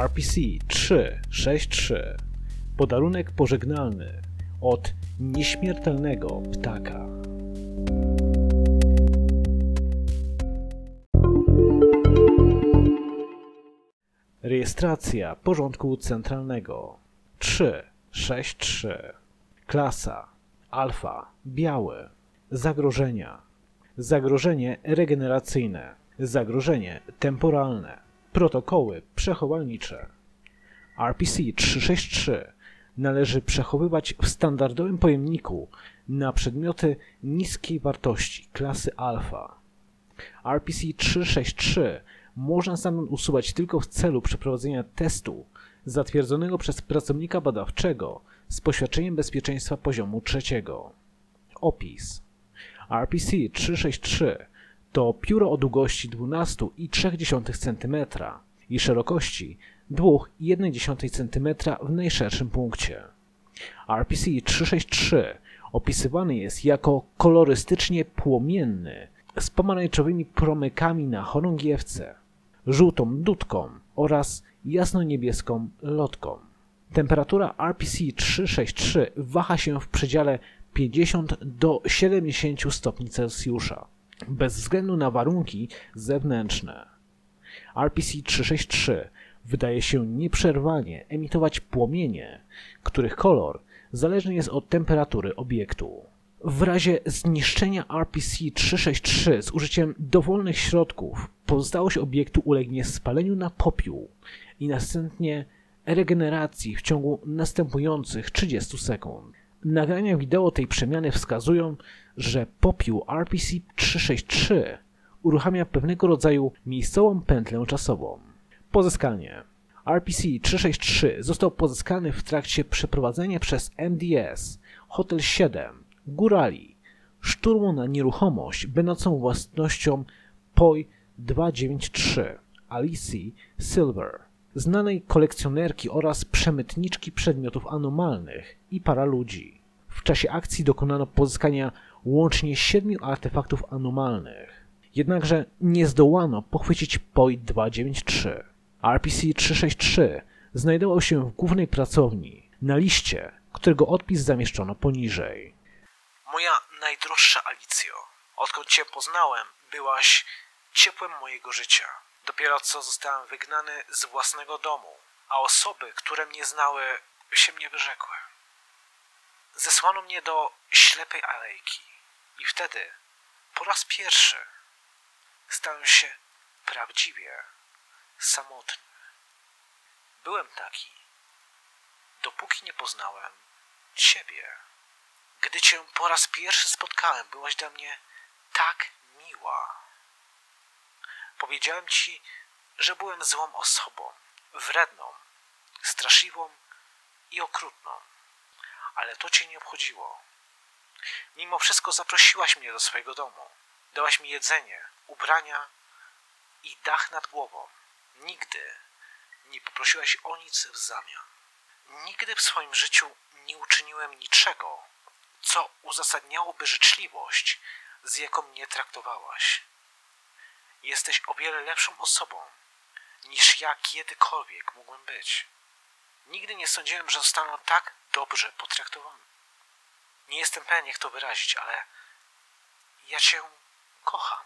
RPC 363 Podarunek pożegnalny od nieśmiertelnego ptaka. Rejestracja porządku centralnego. 363 Klasa. Alfa. Biały Zagrożenia. Zagrożenie regeneracyjne. Zagrożenie temporalne Protokoły przechowalnicze RPC-363 należy przechowywać w standardowym pojemniku na przedmioty niskiej wartości klasy alfa. RPC-363 można stamtąd usuwać tylko w celu przeprowadzenia testu zatwierdzonego przez pracownika badawczego z poświadczeniem bezpieczeństwa poziomu trzeciego. Opis RPC-363 to pióro o długości 12,3 cm i szerokości 2,1 cm w najszerszym punkcie. RPC-363 opisywany jest jako kolorystycznie płomienny z pomarańczowymi promykami na chorągiewce, żółtą dudką oraz jasno-niebieską lotką. Temperatura RPC-363 waha się w przedziale 50 do 70 stopni Celsjusza, bez względu na warunki zewnętrzne. RPC-363 wydaje się nieprzerwanie emitować płomienie, których kolor zależny jest od temperatury obiektu. W razie zniszczenia RPC-363 z użyciem dowolnych środków, pozostałość obiektu ulegnie spaleniu na popiół i następnie regeneracji w ciągu następujących 30 sekund. Nagrania wideo tej przemiany wskazują, że popiół RPC-363 uruchamia pewnego rodzaju miejscową pętlę czasową. Pozyskanie RPC-363 został pozyskany w trakcie przeprowadzenia przez MDS Hotel 7 Górali szturmu na nieruchomość będącą własnością POI 293 Alicji Silver, znanej kolekcjonerki oraz przemytniczki przedmiotów anomalnych i para ludzi. W czasie akcji dokonano pozyskania łącznie siedmiu artefaktów anomalnych. Jednakże nie zdołano pochwycić POI 293. RPC-363 znajdował się w głównej pracowni, na liście, którego odpis zamieszczono poniżej. Moja najdroższa Alicjo, odkąd Cię poznałem, byłaś ciepłem mojego życia. Dopiero co zostałem wygnany z własnego domu, a osoby, które mnie znały, się mnie wyrzekły. Zesłano mnie do ślepej alejki i wtedy, po raz pierwszy, stałem się prawdziwie samotny. Byłem taki, dopóki nie poznałem Ciebie. Gdy Cię po raz pierwszy spotkałem, byłaś dla mnie tak miła. Powiedziałem Ci, że byłem złą osobą, wredną, straszliwą i okrutną, ale to Cię nie obchodziło. Mimo wszystko zaprosiłaś mnie do swojego domu. Dałaś mi jedzenie, ubrania i dach nad głową. Nigdy nie poprosiłaś o nic w zamian. Nigdy w swoim życiu nie uczyniłem niczego, co uzasadniałoby życzliwość, z jaką mnie traktowałaś. Jesteś o wiele lepszą osobą, niż ja kiedykolwiek mógłbym być. Nigdy nie sądziłem, że zostanę tak dobrze potraktowany. Nie jestem pewien, jak to wyrazić, ale ja cię kocham.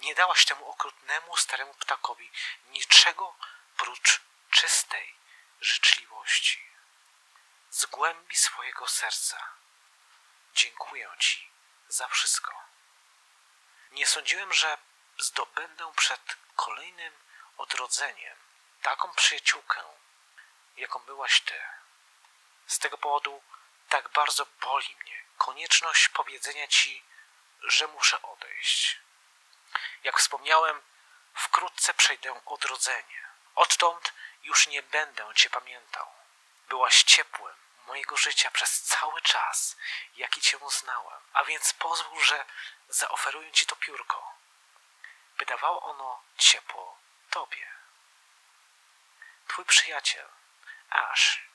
Nie dałaś temu okrutnemu staremu ptakowi niczego prócz czystej życzliwości. Z głębi swojego serca dziękuję Ci za wszystko. Nie sądziłem, że zdobędę przed kolejnym odrodzeniem taką przyjaciółkę, jaką byłaś Ty. Z tego powodu tak bardzo boli mnie konieczność powiedzenia Ci, że muszę odejść. Jak wspomniałem, wkrótce przejdę odrodzenie. Odtąd już nie będę Cię pamiętał. Byłaś ciepłem mojego życia przez cały czas, jaki Cię znałem. A więc pozwól, że zaoferuję Ci to piórko, by dawało ono ciepło Tobie. Twój przyjaciel, Ash.